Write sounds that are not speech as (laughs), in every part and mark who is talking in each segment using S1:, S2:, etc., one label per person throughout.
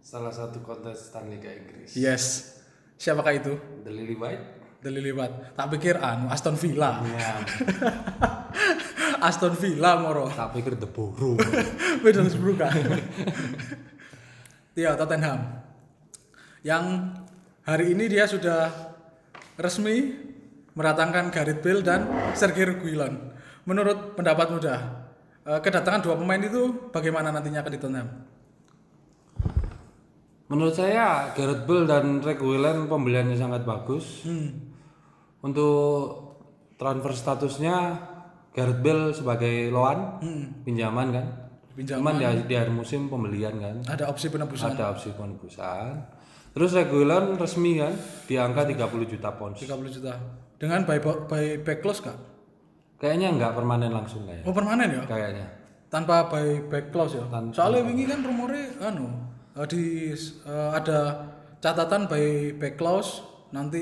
S1: Salah satu kontestan Liga Inggris.
S2: Yes. Siapakah itu?
S1: The Lily White.
S2: The Liliwat. Tak pikir anu Aston Villa.
S1: Ya, (laughs)
S2: Aston Villa moro.
S1: tak pikir The Boro.
S2: Middlesbrough kan. Iya, Tottenham. Yang hari ini dia sudah resmi meratangkan Gareth Bale dan Sergei Reguilon. Menurut pendapat muda, eh, kedatangan dua pemain itu bagaimana nantinya akan Tottenham?
S1: Menurut saya Gareth Bale dan Reguilon pembeliannya sangat bagus. Untuk transfer statusnya Gareth Bale sebagai loan, pinjaman kan.
S2: Pinjaman.
S1: Cuman di, di akhir musim pembelian kan.
S2: Ada opsi penebusan
S1: Ada opsi penebusan. Terus Reguilon resmi kan di angka 30 juta pounds.
S2: 30 juta. Dengan buy, buy back clause kak?
S1: Kayaknya nggak permanen langsung kayaknya.
S2: Oh permanen ya?
S1: Kayaknya.
S2: Tanpa buy back clause ya? Soalnya wingi kan rumornya anu eh, di eh, ada catatan buy back clause nanti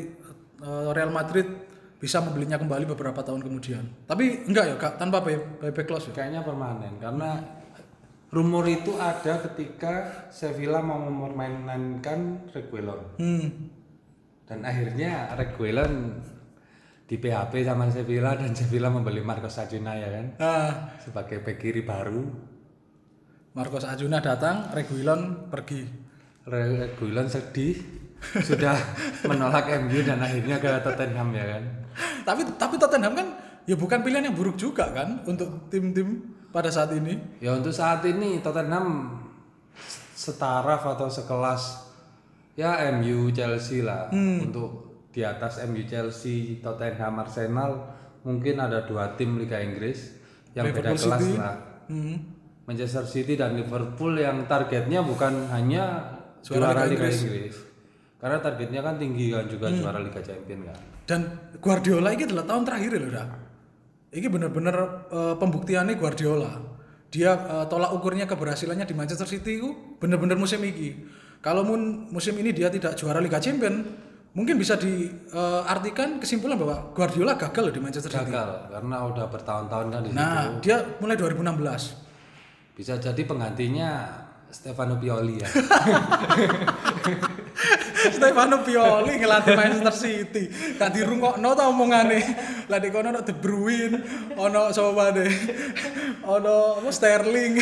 S2: eh, Real Madrid bisa membelinya kembali beberapa tahun kemudian. Tapi enggak ya kak, tanpa buy, buy back clause ya?
S1: Kayaknya permanen karena rumor itu ada ketika Sevilla mau mempermainkan Reguilon
S2: Hmm.
S1: dan akhirnya Reguilon di PHP sama Sevilla dan Sevilla membeli Marcos Acuna ya kan
S2: Ah,
S1: sebagai bek kiri baru.
S2: Marcos Acuna datang, Reguilon pergi.
S1: Reguilon sedih sudah (laughs) menolak MU dan akhirnya ke Tottenham ya kan.
S2: Tapi tapi Tottenham kan ya bukan pilihan yang buruk juga kan untuk tim-tim pada saat ini.
S1: Ya untuk saat ini Tottenham setara atau sekelas ya MU Chelsea lah untuk di atas MU Chelsea Tottenham Arsenal mungkin ada dua tim Liga Inggris yang beda
S2: Liverpool
S1: kelas
S2: City.
S1: lah
S2: Hmm.
S1: Manchester City dan Liverpool yang targetnya bukan hanya juara, Liga, Inggris. karena targetnya kan tinggi kan juga juara Liga Champions kan
S2: Dan Guardiola ini adalah tahun terakhir loh dah. Ini bener-bener eh, pembuktiannya Guardiola. Dia eh, tolak ukurnya keberhasilannya di Manchester City itu bener-bener musim ini. Kalau musim ini dia tidak juara Liga Champions, mungkin bisa diartikan kesimpulan bahwa Guardiola gagal loh di Manchester City.
S1: gagal karena udah bertahun-tahun kan di situ
S2: Nah, dia mulai 2016.
S1: Bisa jadi penggantinya Stefano Pioli ya (laughs)
S2: Stefano Pioli ngelatih Manchester City. Gak dirungokno ta omongane. Lah kono ono De Bruyne, ono sapa deh. Ono Sterling.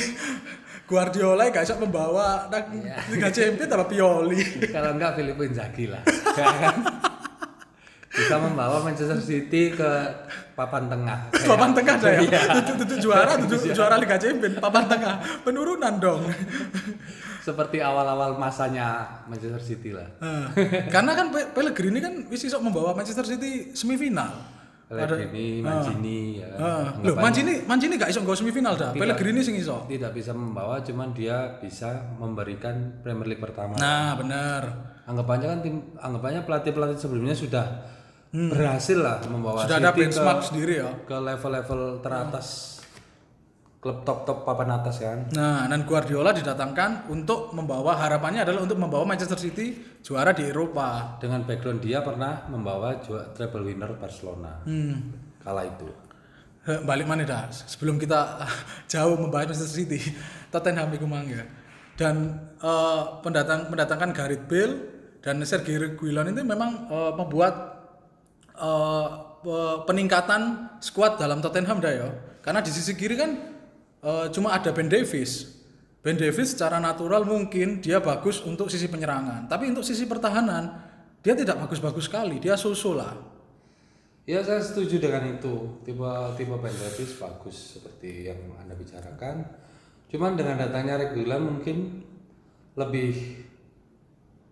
S2: Guardiola gak bisa membawa nang Liga Champions apa Pioli.
S1: kalau enggak Filippo Inzaghi lah? (laughs) bisa membawa Manchester City ke papan tengah Kayak- (laughs)
S2: Papan tengah dah ya.
S1: Iya.
S2: Tutu juara, (laughs) tutu juara Liga Champions, papan tengah. Penurunan dong.
S1: seperti awal-awal masanya Manchester City lah
S2: Ah. Karena kan Pe- Pellegrini kan wis iso membawa Manchester City semifinal.
S1: Pellegrini, Mancini ya kan?
S2: Ah, Loh, Mancini Mancini gak iso nggo semifinal dah. Pellegrini sing iso.
S1: tidak bisa membawa cuman dia bisa memberikan Premier League pertama
S2: Nah, benar.
S1: anggapannya kan tim anggapannya pelatih-pelatih sebelumnya sudah berhasil lah membawa
S2: Hmm. Sudah ada
S1: City
S2: benchmark
S1: ke,
S2: sendiri ya.
S1: ke level-level teratas klub top-top papan atas kan
S2: Nah, dan Guardiola didatangkan untuk membawa harapannya adalah untuk membawa Manchester City juara di Eropa.
S1: dengan background dia pernah membawa juara treble winner Barcelona
S2: Hmm.
S1: kala itu
S2: Balik mana dah? Sebelum kita (laughs) jauh membahas Manchester City, (laughs) Tottenham iku mang ya. Dan eh, pendatang mendatangkan Gareth Bale dan Sergei Reguilon itu memang eh, membuat pe- peningkatan skuad dalam Tottenham dah ya. Karena di sisi kiri kan eh, cuma ada Ben Davies. Ben Davies secara natural mungkin dia bagus untuk sisi penyerangan, tapi untuk sisi pertahanan dia tidak bagus-bagus sekali. Dia so-so lah.
S1: ya saya setuju dengan itu tipe Ben Davis bagus seperti yang anda bicarakan cuman dengan datangnya Reguilon mungkin lebih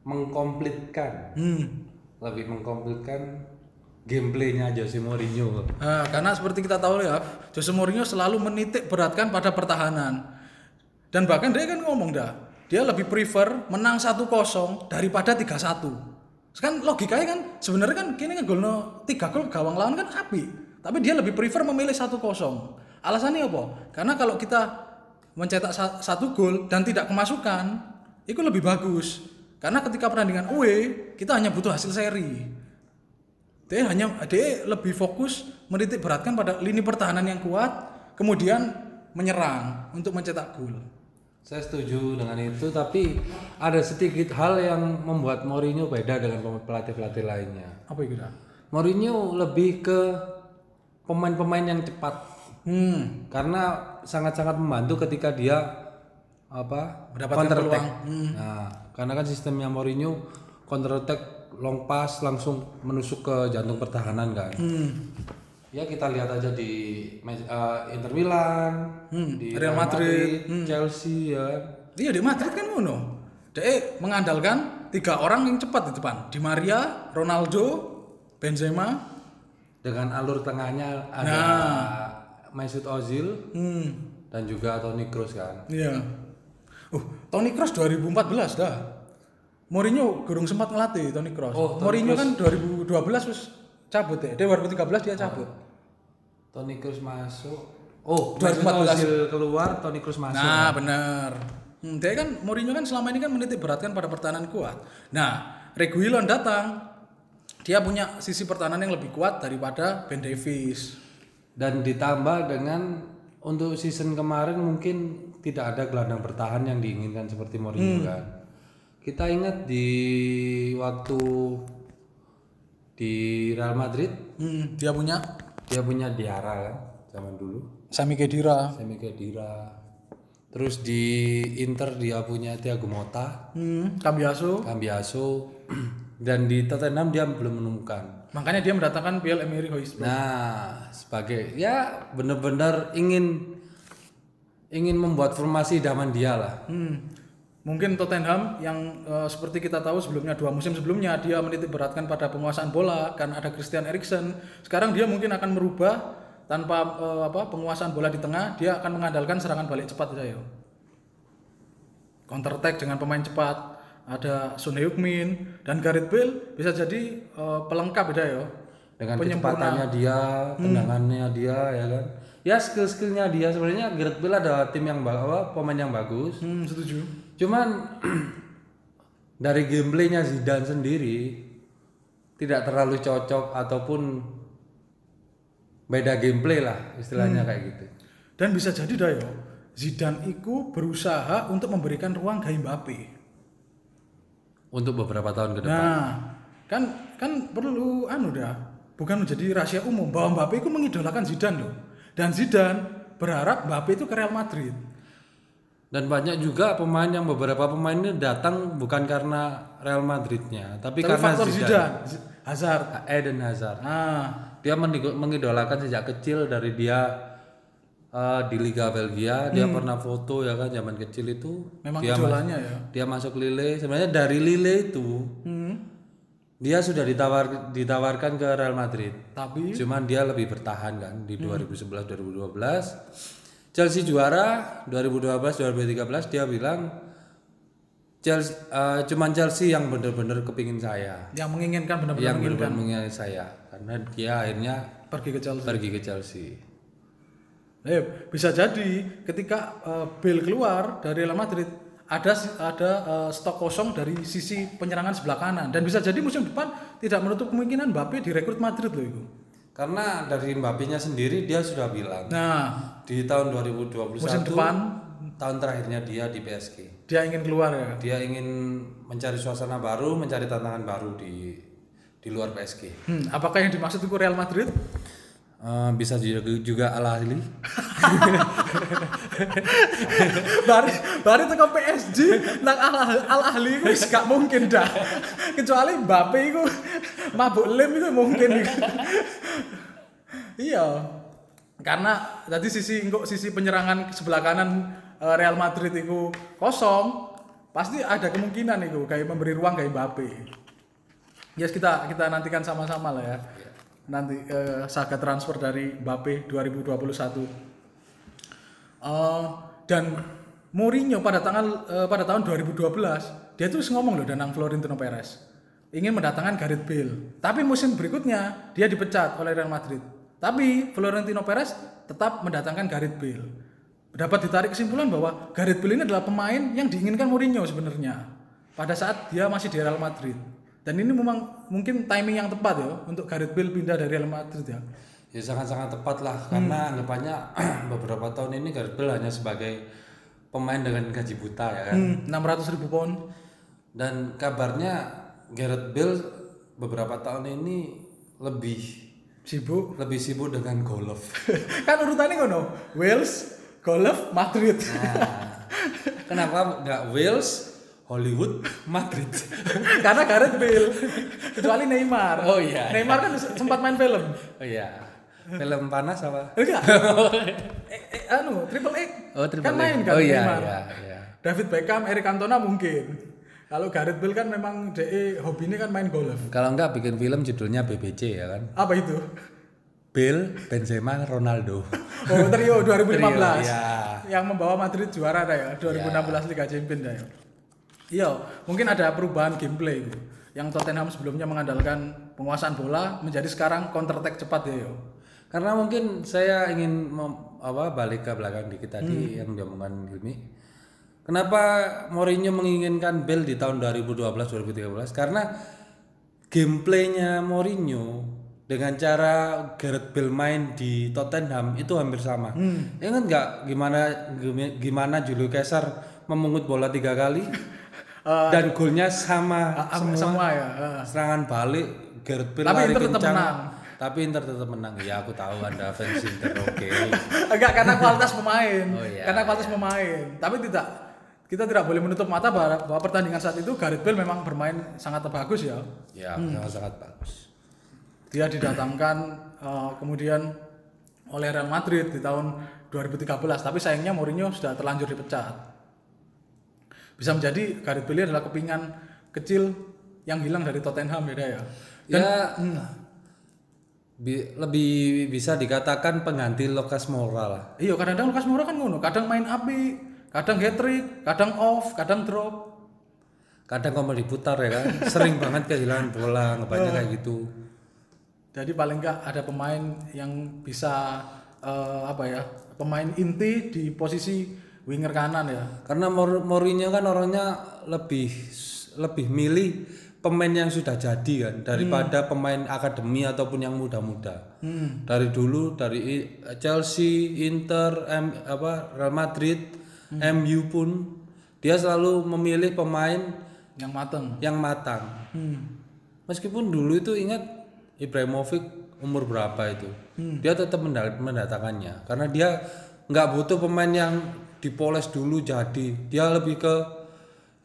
S1: mengkomplitkan
S2: Hmm.
S1: lebih mengkomplitkan gameplaynya Jose Mourinho
S2: Nah, karena seperti kita tahu ya, Jose Mourinho selalu menitik beratkan pada pertahanan. Dan bahkan dia kan ngomong dah, dia lebih prefer menang 1-0 daripada 3-1. Kan logikanya kan sebenarnya kan kini ngegolno 3 gol gawang lawan kan api. Tapi dia lebih prefer memilih 1-0. Alasannya apa? Karena kalau kita mencetak sa- satu gol dan tidak kemasukan, itu lebih bagus. Karena ketika pertandingan away, kita hanya butuh hasil seri. Dia hanya dia lebih fokus menitik beratkan pada lini pertahanan yang kuat, kemudian menyerang untuk mencetak gol.
S1: Saya setuju dengan itu, tapi ada sedikit hal yang membuat Mourinho beda dengan pelatih-pelatih lainnya.
S2: Apa itu?
S1: Mourinho lebih ke pemain-pemain yang cepat
S2: Hmm,
S1: karena sangat-sangat membantu ketika dia apa
S2: Mendapatkan peluang. Hmm.
S1: Nah, karena kan sistemnya Mourinho counter attack long pass langsung menusuk ke jantung pertahanan kan.
S2: hmm.
S1: Ya kita lihat aja di eh, Inter Milan,
S2: Hmm,
S1: di
S2: Real Madrid, Hmm.
S1: Chelsea ya.
S2: Iya di Madrid kan ngono. Dia mengandalkan tiga orang yang cepat di depan. Di Maria, Ronaldo, Benzema.
S1: Dengan alur tengahnya ada
S2: Nah.
S1: Mesut Ozil
S2: Hmm,
S1: dan juga Toni Kroos kan.
S2: iya. Uh, Toni Kroos 2014 dah. Mourinho gurung sempat ngelatih Toni Kroos.
S1: Oh, Toni
S2: Mourinho kan 2012 wis cabut ya. Dia 2013 dia cabut.
S1: Toni Kroos masuk. Oh,
S2: 2014.
S1: Mesut Ozil keluar, Toni Kroos masuk.
S2: Nah, benar. Hmm, dia kan Mourinho kan selama ini kan menitik beratkan pada pertahanan kuat. Nah, Reguilon datang. Dia punya sisi pertahanan yang lebih kuat daripada Ben Davies.
S1: Dan ditambah dengan untuk season kemarin mungkin tidak ada gelandang bertahan yang diinginkan seperti Mourinho
S2: Hmm.
S1: kan. Kita ingat di waktu di Real Madrid
S2: Hmm, dia punya
S1: dia punya Diarra kan zaman dulu,
S2: Sami Khedira.
S1: Semi Khedira. Terus di Inter dia punya Thiago Motta,
S2: Hmm, Cambiaso.
S1: Cambiaso (clears throat) dan di Tottenham dia belum menemukan.
S2: Makanya dia mendatangkan Pierre Emerick Højbjerg.
S1: Nah, sebagai ya benar-benar ingin ingin membuat formasi idaman dia lah.
S2: Hmm. Mungkin Tottenham yang eh, seperti kita tahu sebelumnya dua musim sebelumnya dia menitik beratkan pada penguasaan bola karena ada Christian Eriksen. Sekarang dia mungkin akan merubah tanpa eh, apa penguasaan bola di tengah, dia akan mengandalkan serangan balik cepat saya. Counter attack dengan pemain cepat. Ada Son Heung-min dan Gareth Bale bisa jadi eh, pelengkap ya yo.
S1: Dengan kecepatannya dia, tendangannya dia ya kan. Ya skill-skillnya dia sebenarnya Gareth Bale ada tim yang ba- apa, pemain yang bagus.
S2: Hmm, setuju.
S1: Cuman (clears throat) dari gameplaynya Zidane sendiri tidak terlalu cocok ataupun beda gameplay lah istilahnya kayak gitu.
S2: Dan bisa jadi dah yo. Zidane itu berusaha untuk memberikan ruang ke Mbappe.
S1: Untuk beberapa tahun ke depan.
S2: Nah, kan kan perlu anu dah, bukan menjadi rahasia umum bahwa Mbappe itu mengidolakan Zidane loh. Dan Zidane berharap Mbappe itu ke Real Madrid.
S1: Dan banyak juga pemain yang beberapa pemain ini datang bukan karena Real Madridnya, tapi,
S2: Tapi
S1: karena
S2: faktor
S1: Zidane.
S2: Zidane, Hazard.
S1: Eden Hazard.
S2: Nah,
S1: Dia mengidolakan sejak kecil dari dia eh, di Liga Belgia, dia pernah foto ya kan zaman kecil itu.
S2: Hmm. memang
S1: dia
S2: idolanya ya.
S1: dia masuk Lille. Sebenarnya dari Lille itu
S2: Hmm.
S1: Dia sudah ditawar ditawarkan ke Real Madrid.
S2: Tapi
S1: Cuman dia lebih bertahan kan di 2011 2012. Chelsea juara 2012 2013 dia bilang Chelsea eh, cuman Chelsea yang benar-benar kepingin saya.
S2: yang menginginkan benar-benar
S1: Yang
S2: menginginkan
S1: benar-benar menginginkan saya karena dia akhirnya
S2: pergi ke Chelsea.
S1: pergi ke Chelsea.
S2: Eh, bisa jadi ketika eh, Bale keluar dari Real Madrid ada ada eh, stok kosong dari sisi penyerangan sebelah kanan dan bisa jadi musim depan tidak menutup kemungkinan Mbappe direkrut Madrid loh itu.
S1: Karena dari Mbappe-nya sendiri dia sudah bilang
S2: Nah,
S1: di tahun 2021
S2: musim depan
S1: tahun terakhirnya dia di PSG.
S2: dia ingin keluar ya.
S1: Dia ingin mencari suasana baru, mencari tantangan baru di di luar PSG.
S2: Hmm, apakah yang dimaksud itu Real Madrid?
S1: Eh, bisa juga, juga Al Ahly.
S2: Bari bari teko PSG nang Al, Al Ahli itu gak mungkin dah. Kecuali Mbappe itu mabuk lem itu mungkin. iya. Karena tadi sisi engko sisi penyerangan sebelah kanan eh, Real Madrid itu kosong, pasti ada kemungkinan itu kayak memberi ruang kayak Mbappe. Yes kita kita nantikan sama-sama lah ya. Nanti eh, saga transfer dari Mbappe 2021. Eh, dan Mourinho pada tanggal eh, pada tahun 2012 dia tuh ngomong loh danang Florentino Perez ingin mendatangkan Gareth Bale. Tapi musim berikutnya dia dipecat oleh Real Madrid. Tapi Florentino Perez tetap mendatangkan Gareth Bale. Dapat ditarik kesimpulan bahwa Gareth Bale ini adalah pemain yang diinginkan Mourinho sebenarnya pada saat dia masih di Real Madrid. Dan ini memang mungkin timing yang tepat ya untuk Gareth Bale pindah dari Real Madrid ya.
S1: Ya sangat-sangat tepat lah karena anggapannya (clears throat) beberapa tahun ini Gareth Bale hanya sebagai pemain dengan gaji buta ya kan.
S2: Hmm, 600 ribu pound.
S1: Dan kabarnya Gareth Bale beberapa tahun ini lebih
S2: Sibuk.
S1: lebih sibuk dengan golf. (laughs)
S2: kan urutannya ngono. Wales, golf, Madrid.
S1: Nah, kenapa nggak Wales, Hollywood, (laughs) Madrid? (laughs)
S2: Karena Gareth Bale. Kecuali Neymar.
S1: Oh iya,
S2: Neymar kan sempat main film.
S1: Oh iya, film panas apa?
S2: Enggak. (laughs) eh, eh, anu, Triple X.
S1: Oh, Triple
S2: kan
S1: X.
S2: main kan
S1: Oh iya,
S2: Neymar.
S1: iya, iya.
S2: David Beckham, Eric Cantona mungkin. Kalau Gareth Bale kan memang DE hobinya kan main golf.
S1: Kalau nggak bikin film judulnya BBC ya kan?
S2: Apa itu?
S1: Bale, Benzema, Ronaldo.
S2: Oh, trio 2015.
S1: Trio, iya.
S2: Yang membawa Madrid juara dah ya, 2016 Liga Champions dah ya. Iya, mungkin ada perubahan gameplay itu. Yang Tottenham sebelumnya mengandalkan penguasaan bola menjadi sekarang counter attack cepat ya. yo.
S1: Karena mungkin saya ingin mem- apa balik ke belakang dikit tadi yang diomongkan Hilmi. Kenapa Mourinho menginginkan Bale di tahun 2012-2013? Karena gameplaynya Mourinho dengan cara Gareth Bale main di Tottenham itu hampir sama. Ya kan nggak gimana gimana Julio Cesar memungut bola tiga kali (laughs) dan golnya sama
S2: Ah,
S1: semua.
S2: Semua ya. ah.
S1: Serangan balik Gareth Bale
S2: Tapi Inter tetap menang.
S1: Tapi Inter tetap menang. Ya aku tahu Anda fans Inter oke.
S2: Enggak karena kualitas pemain.
S1: Oh, iya,
S2: karena kualitas pemain. Tapi tidak kita tidak boleh menutup mata bahwa, bahwa pertandingan saat itu Gareth Bale memang bermain sangat bagus ya.
S1: Ya, sangat sangat bagus.
S2: Dia didatangkan eh, kemudian oleh Real Madrid di tahun 2013, tapi sayangnya Mourinho sudah terlanjur dipecat. Bisa menjadi Gareth Bale adalah kepingan kecil yang hilang dari Tottenham beda ya.
S1: ya bi- lebih bisa dikatakan pengganti Lucas Moura lah.
S2: Iya, kadang-kadang Lukas Moura kan ngono, kadang main api, kadang hat trick, kadang off, kadang drop.
S1: Kadang kalau diputar ya kan, (laughs) sering banget kehilangan bola, ngebaca kayak gitu.
S2: Jadi paling enggak ada pemain yang bisa eh, apa ya? Pemain inti di posisi winger kanan ya.
S1: Karena Mourinho kan orangnya lebih lebih milih pemain yang sudah jadi kan daripada pemain akademi ataupun yang muda-muda. Dari dulu dari Chelsea, Inter, M, apa Real Madrid, MU pun dia selalu memilih pemain
S2: Yang mateng.
S1: yang matang. Meskipun dulu itu ingat Ibrahimovic umur berapa itu, dia tetap menda- mendatangkannya karena dia nggak butuh pemain yang dipoles dulu jadi, dia lebih ke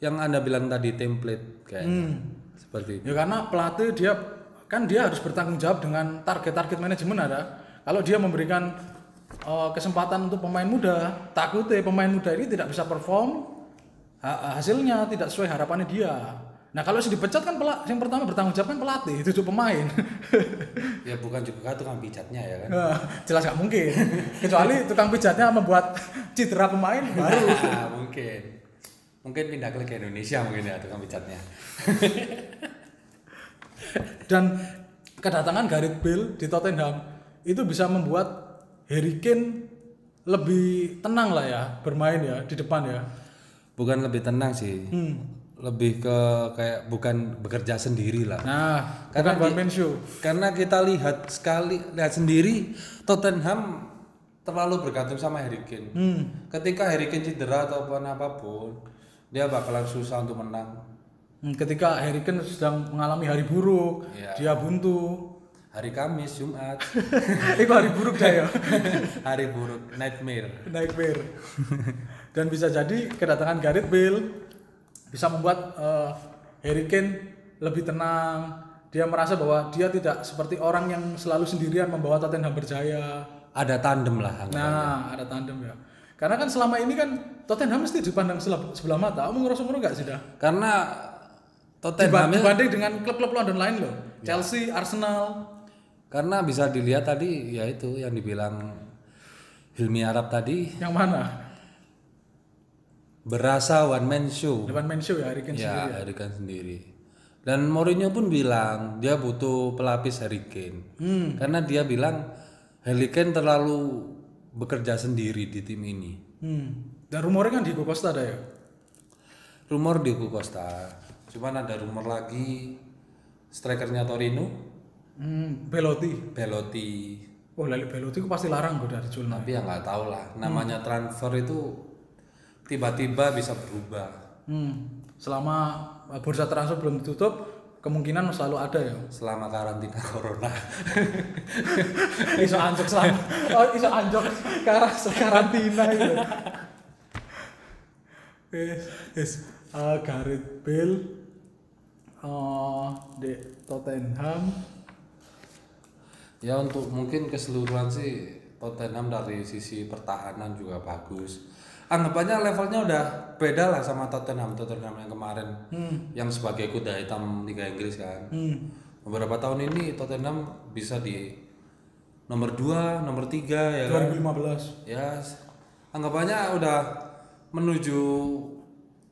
S1: yang anda bilang tadi template kayaknya seperti itu.
S2: Ya karena pelatih dia kan dia harus bertanggung jawab dengan target-target manajemen ada. Kalau dia memberikan eh, kesempatan untuk pemain muda, takutnya pemain muda ini tidak bisa perform, ha- hasilnya tidak sesuai harapannya dia. Nah kalau sudah dipecat kan pelak, yang pertama bertanggung jawab kan pelatih, itu pemain. (laughs)
S1: Ya bukan juga tukang pijatnya ya kan.
S2: Nah, Jelas nggak mungkin. Kecuali tukang pijatnya membuat citra pemain baru.
S1: Nah, (laughs) mungkin. Mungkin pindah ke Liga Indonesia mungkin ya tukang pijatnya. (laughs)
S2: Dan kedatangan Gareth Bale di Tottenham itu bisa membuat Harry Kane lebih tenang lah ya bermain ya di depan ya.
S1: Bukan lebih tenang sih. Lebih ke kayak bukan bekerja sendiri lah.
S2: Nah,
S1: Karena
S2: one
S1: di-
S2: man show.
S1: Karena kita lihat sekali lihat sendiri Tottenham terlalu bergantung sama Harry Kane. Ketika Harry Kane cedera ataupun apa pun, dia bakalan susah untuk menang.
S2: Hmm, Ketika Harry Kane sedang mengalami hari buruk,
S1: Iya.
S2: dia buntu.
S1: Hari Kamis, Jumat, (laughs)
S2: Itu hari buruk dah ya. (laughs)
S1: hari buruk, nightmare.
S2: Nightmare. Dan bisa jadi kedatangan Gareth Bale bisa membuat eh, Harry Kane lebih tenang. Dia merasa bahwa dia tidak seperti orang yang selalu sendirian membawa Tottenham berjaya.
S1: Ada tandem lah.
S2: Nah, ada tandem ya. Karena kan selama ini kan Tottenham mesti dipandang sebelah, mata. Kamu ngerasa ngono gak sih dah?
S1: Karena Tottenham
S2: dibanding dengan klub-klub London lain loh. Chelsea, Arsenal.
S1: karena bisa dilihat tadi ya itu yang dibilang Hilmi Arab tadi
S2: Yang mana?
S1: Berasa one man show.
S2: Depan main show ya Harry Kane sendiri.
S1: Ya, Harry Kane sendiri. Dan Mourinho pun bilang dia butuh pelapis Harry Kane. Karena dia bilang Harry Kane terlalu bekerja sendiri di tim ini.
S2: Hmm. Dan rumornya kan Diego Costa ada ya.
S1: Rumor di Costa. Cuman ada rumor lagi strikernya Torino,
S2: Hmm, Belotti.
S1: Belotti.
S2: Oh, Lali Belotti itu pasti larang gue dari jual.
S1: Tapi ya nggak tahu lah. Namanya transfer itu tiba-tiba bisa berubah.
S2: Hmm. Selama bursa transfer belum ditutup, kemungkinan selalu ada ya.
S1: Selama karantina corona. (laughs)
S2: iso anjok selama oh iso anjok karena karantina itu. Wes, wes. Uh, Gareth Bale uh, di Tottenham
S1: Ya untuk mungkin keseluruhan sih Tottenham dari sisi pertahanan juga bagus. Anggapannya levelnya udah beda lah sama Tottenham Tottenham yang kemarin yang sebagai kuda hitam Liga Inggris kan.
S2: hmm.
S1: Beberapa tahun ini Tottenham bisa di nomor 2, nomor 3 ya kan.
S2: 2015
S1: Ya anggapannya udah menuju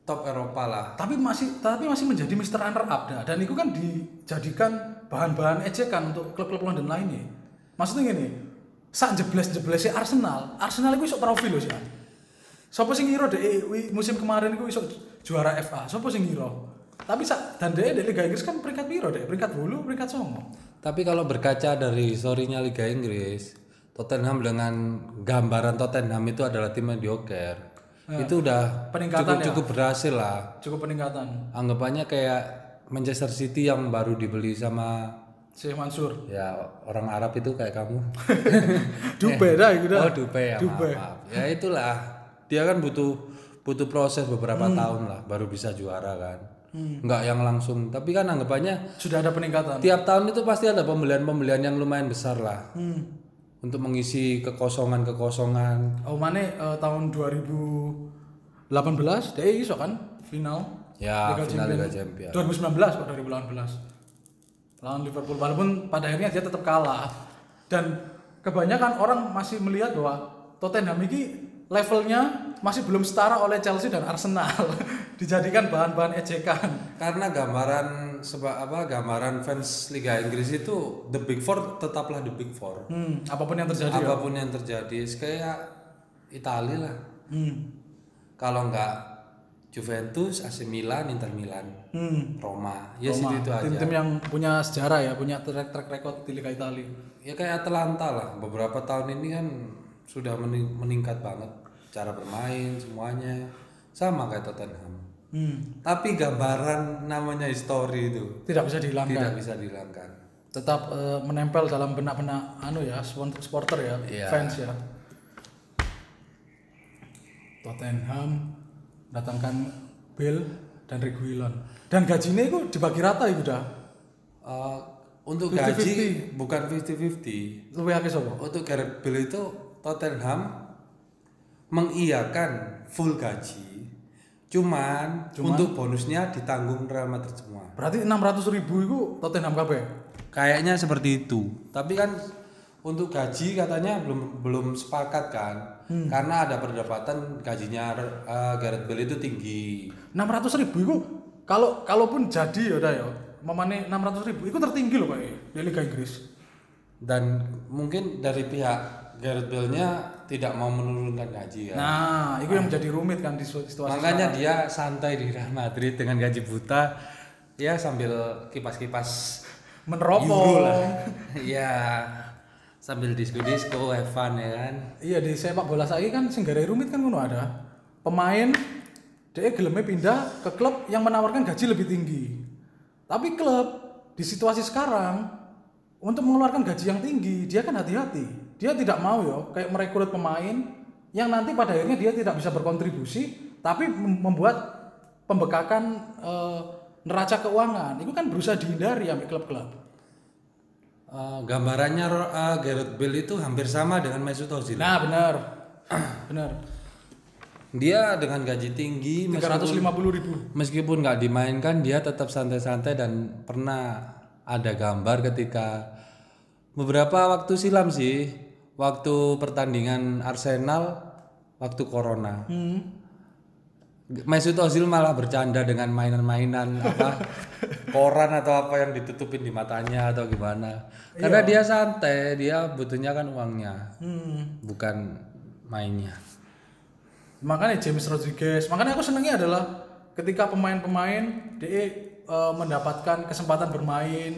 S1: top Eropa lah.
S2: tapi masih tapi masih menjadi Mr. Runner Up dah. dan itu kan dijadikan bahan-bahan ejekan untuk klub-klub London lainnya maksudnya gini saat jebles jeblesnya Arsenal Arsenal itu iso profil loh sih Sopo sing ngira deh musim kemarin itu iso juara FA Sopo sing ngira tapi sak dan dia di Liga Inggris kan peringkat piro deh peringkat bulu peringkat songo
S1: Tapi kalau berkaca dari historinya Liga Inggris, Tottenham dengan gambaran Tottenham itu adalah tim mediocre. Itu udah
S2: Peningkatan
S1: cukup, cukup berhasil lah.
S2: cukup peningkatan
S1: Anggapannya kayak Manchester City yang baru dibeli sama
S2: Syekh Mansur
S1: ya orang Arab itu kayak kamu. (laughs)
S2: Dupe dah itu dah
S1: Oh, Dupe ya. Maaf,
S2: Dupe.
S1: maaf. Ya itulah. Dia kan butuh butuh proses beberapa
S2: Hmm.
S1: tahun lah baru bisa juara kan. Nggak yang langsung. Tapi kan anggapannya
S2: sudah ada peningkatan
S1: tiap tahun itu pasti ada pembelian-pembelian yang lumayan besar lah
S2: hmm.
S1: untuk mengisi kekosongan-kekosongan.
S2: Oh mana eh, tahun 2018 dia iso kan final
S1: Ya,
S2: Liga
S1: final. Liga Champions.
S2: 2019 kok 2018 lawan Liverpool walaupun pada akhirnya dia tetap kalah dan kebanyakan orang masih melihat bahwa Tottenham ini levelnya masih belum setara oleh Chelsea dan Arsenal (laughs) dijadikan bahan-bahan ejekan
S1: Karena gambaran seba apa gambaran fans Liga Inggris itu the big four tetaplah the big four.
S2: hmm, apa pun yang terjadi ya.
S1: Apa pun yang terjadi kayak Italia lah.
S2: hmm.
S1: Kalau nggak Juventus, AC Milan, Inter Milan,
S2: Hmm.
S1: Roma. Ya
S2: Roma.
S1: situ itu aja.
S2: tim-tim yang punya sejarah ya punya track track record di Liga Italia
S1: Ya kayak Atlanta lah. Beberapa tahun ini kan sudah mening- meningkat banget cara bermain semuanya sama kayak Tottenham.
S2: hmm.
S1: Tapi gambaran namanya history itu
S2: tidak bisa dihilangkan
S1: tidak bisa dihilangkan.
S2: tetap eh, menempel dalam benak-benak anu ya supporter ya
S1: Iya.
S2: fans ya Tottenham datangkan Bill dan Reguilon dan gajinya itu dibagi rata itu udah
S1: Uh, untuk
S2: 50-50.
S1: gaji bukan 50-50.
S2: lebih akeh sapa
S1: Untuk Gareth Bale itu Tottenham mengiyakan full gaji. Cuman, untuk bonusnya ditanggung Real Madrid semua.
S2: berarti 600 ribu itu Tottenham kabeh
S1: Kayaknya seperti itu. Tapi kan untuk gaji katanya belum belum sepakat kan. Karena ada perdebatan gajinya uh, Gareth Bale itu tinggi.
S2: 600 ribu itu kalau kalaupun jadi ya udah ya mamane 600 ribu itu tertinggi loh pak di Liga Inggris
S1: Dan mungkin dari pihak Gareth Bale-nya tidak mau menurunkan gaji ya.
S2: nah itu yang menjadi rumit kan di situasi
S1: Makanya dia santai di Real Madrid dengan gaji buta ya sambil kipas-kipas
S2: meneropong. (laughs)
S1: Iya. Sambil disco-disco, have fun ya kan.
S2: Iya di sepak bola saya kan sing gara rumit kan ngono ada. Pemain dia gelemnya pindah ke klub yang menawarkan gaji lebih tinggi. Tapi klub di situasi sekarang untuk mengeluarkan gaji yang tinggi dia kan hati-hati. Dia tidak mau yo kayak merekrut pemain yang nanti pada akhirnya dia tidak bisa berkontribusi tapi mem- membuat pembekakan eh, neraca keuangan. Itu kan berusaha dihindari ya klub-klub.
S1: Eh, gambarannya eh, Gareth Bale itu hampir sama dengan Mesut Ozil.
S2: Nah benar, (clears throat) benar.
S1: Dia dengan gaji tinggi
S2: Tiga ratus lima puluh ribu.
S1: meskipun nggak dimainkan dia tetap santai-santai dan pernah ada gambar ketika beberapa waktu silam sih waktu pertandingan Arsenal waktu corona
S2: Hmm.
S1: Mesut Ozil malah bercanda dengan mainan-mainan (laughs) apa koran atau apa yang ditutupin di matanya atau gimana karena dia santai dia butuhnya kan uangnya
S2: Hmm.
S1: bukan mainnya
S2: Makanya James Rodriguez, makanya aku senangnya adalah ketika pemain-pemain dia eh, mendapatkan kesempatan bermain,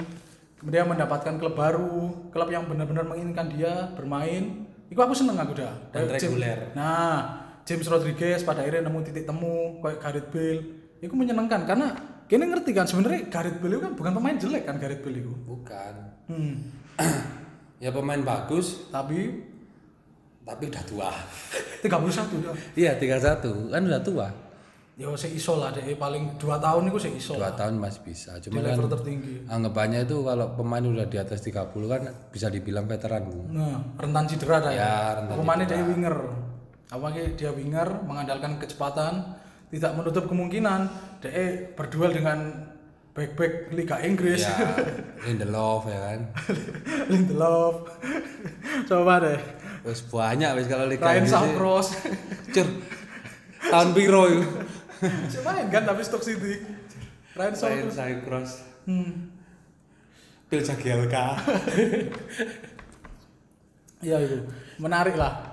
S2: kemudian mendapatkan klub baru, klub yang benar-benar menginginkan dia bermain, itu aku seneng aku dah.
S1: Dan reguler.
S2: Nah, James Rodriguez pada akhirnya nemu titik temu kayak Gareth Bale. Itu menyenangkan karena kini ngerti kan sebenarnya Gareth Bale itu kan bukan pemain jelek kan Gareth Bale itu?
S1: Bukan.
S2: Hmm. (clears throat)
S1: ya pemain bagus.
S2: Tapi?
S1: Tapi udah tua.
S2: 31 ya.
S1: Iya 31 kan udah tua
S2: ya saya iso lah deh paling dua tahun itu saya iso
S1: dua
S2: lah.
S1: tahun masih bisa. Cuma kan
S2: tertinggi.
S1: anggapannya itu kalau pemain udah di atas 30 kan bisa dibilang veteran bu.
S2: Nah rentan cedera dah
S1: Ya, rentan
S2: pemainnya dia winger. Apalagi dia winger mengandalkan kecepatan tidak menutup kemungkinan. Dia berduel dengan back-back Liga Inggris.
S1: Ya (laughs) Lindelof ya kan?
S2: Lindelof. Coba deh.
S1: Wes banyak wes kalau Liga
S2: Ryan
S1: Inggris.
S2: Shawcross
S1: Cur. tahun piro itu (laughs)
S2: siapa main kan tapi Stoke City. Ryan
S1: Ryan
S2: Shawcross
S1: Shawcross
S2: hmm.
S1: Phil Jagielka. (laughs)
S2: Ya itu. Menarik lah